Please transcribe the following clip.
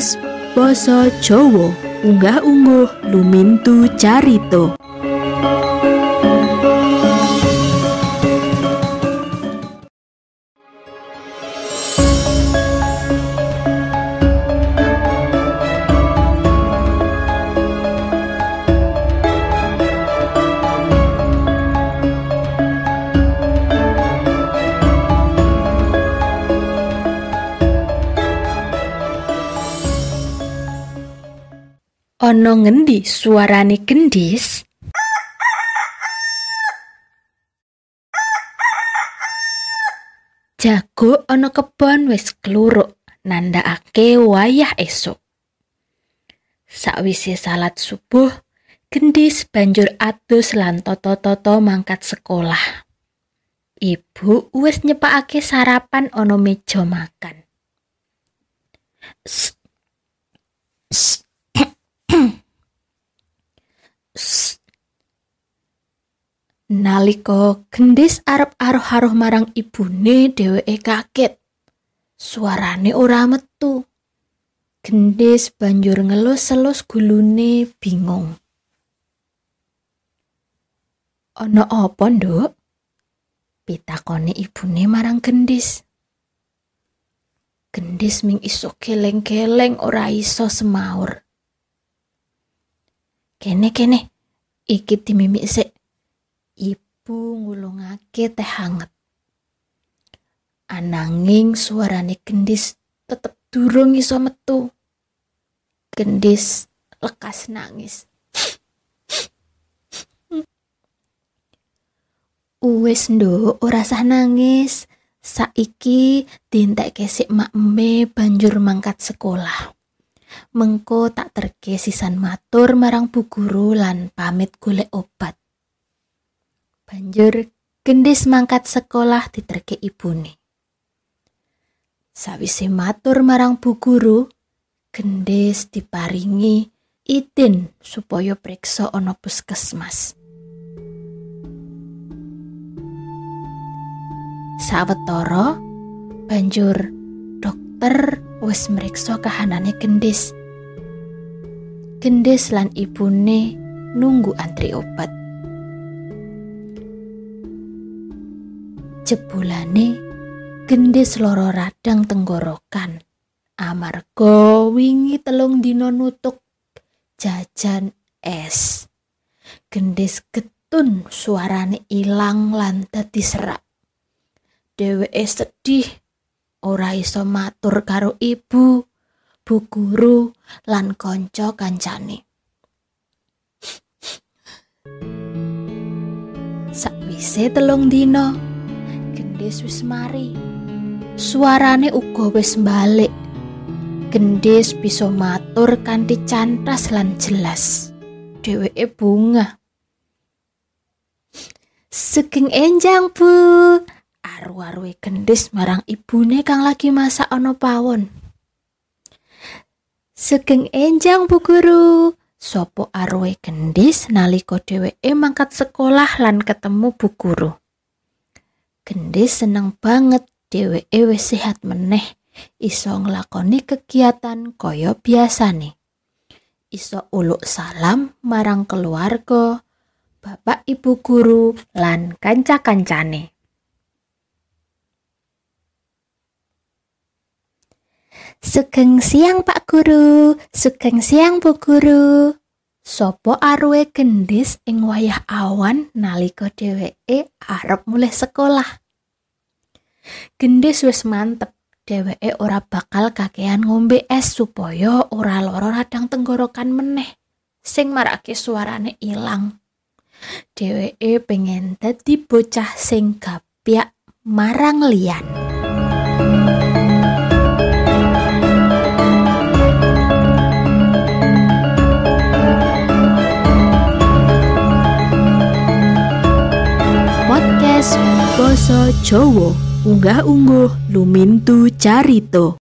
Podcast Boso Jowo. Unggah-ungguh lumintu carito Ono ngendi suarane gendis? Jago ono kebon wis kluruk nandhakake wayah esuk. Sakwise salat subuh, gendis banjur adus lan toto-toto mangkat sekolah. Ibu wis nyepakake sarapan ono meja makan. Naliko gendis arep aruh-aruh marang ibune dheweke kaget. Suarane ora metu. Gendis banjur ngelus-elus gulune bingung. Ana apa, Nduk? Pitakone ibune marang gendis. Gendis ming iso keleng-keleng ora iso semaur. Kene kene, iki timimik sik. Ibu ngulungake teh hangat. Ananging suarane gendis tetep durung iso metu. Gendis lekas nangis. Uwes nduk, ora sah nangis. Saiki dintekke sik mak me banjur mangkat sekolah. Mengko tak terke sisan matur marang bu guru lan pamit golek obat. Banjur gendis mangkat sekolah diterke ibune. Sawise matur marang bu guru, gendis diparingi izin supaya periksa ana puskesmas. Sawetara banjur dokter wis mriksa kahanane gendis. Gendis lan ibune nunggu antri obat. Jebulane gendis loro radang tenggorokan. Amarga wingi telung dina nutuk jajan es. Gendis getun suarane ilang lan dadi serak. Dheweke sedih ora iso matur karo ibu bu guru lan kanca kancane. Sakwise telung dina Gendis wis mari. Suarane uga wis balik. Gendis bisa matur kanthi cantas lan jelas. Dheweke bunga. Sugeng enjang, Bu. Aru-arue gendis marang ibune kang lagi masak ana pawon. Sugeng enjang, Bu Guru. Sopo arwe gendis nalika dheweke mangkat sekolah lan ketemu Bu Guru. Gendis seneng banget dheweke wis sehat meneh iso nglakoni kegiatan kaya biasane. Iso uluk salam marang keluarga, bapak ibu guru lan kanca-kancane. Sugeng siang Pak Guru, sugeng siang Bu Guru. Sopo arwe gendis ing wayah awan nalika dheweke arep mulih sekolah. Gendis wis mantep, dheweke ora bakal kakean ngombe es supaya ora loro radang tenggorokan meneh sing marake suarane ilang. Dheweke pengen dadi bocah sing gapyak marang liyan. Podcast Boso Jowo Unggah-ungguh lumintu carito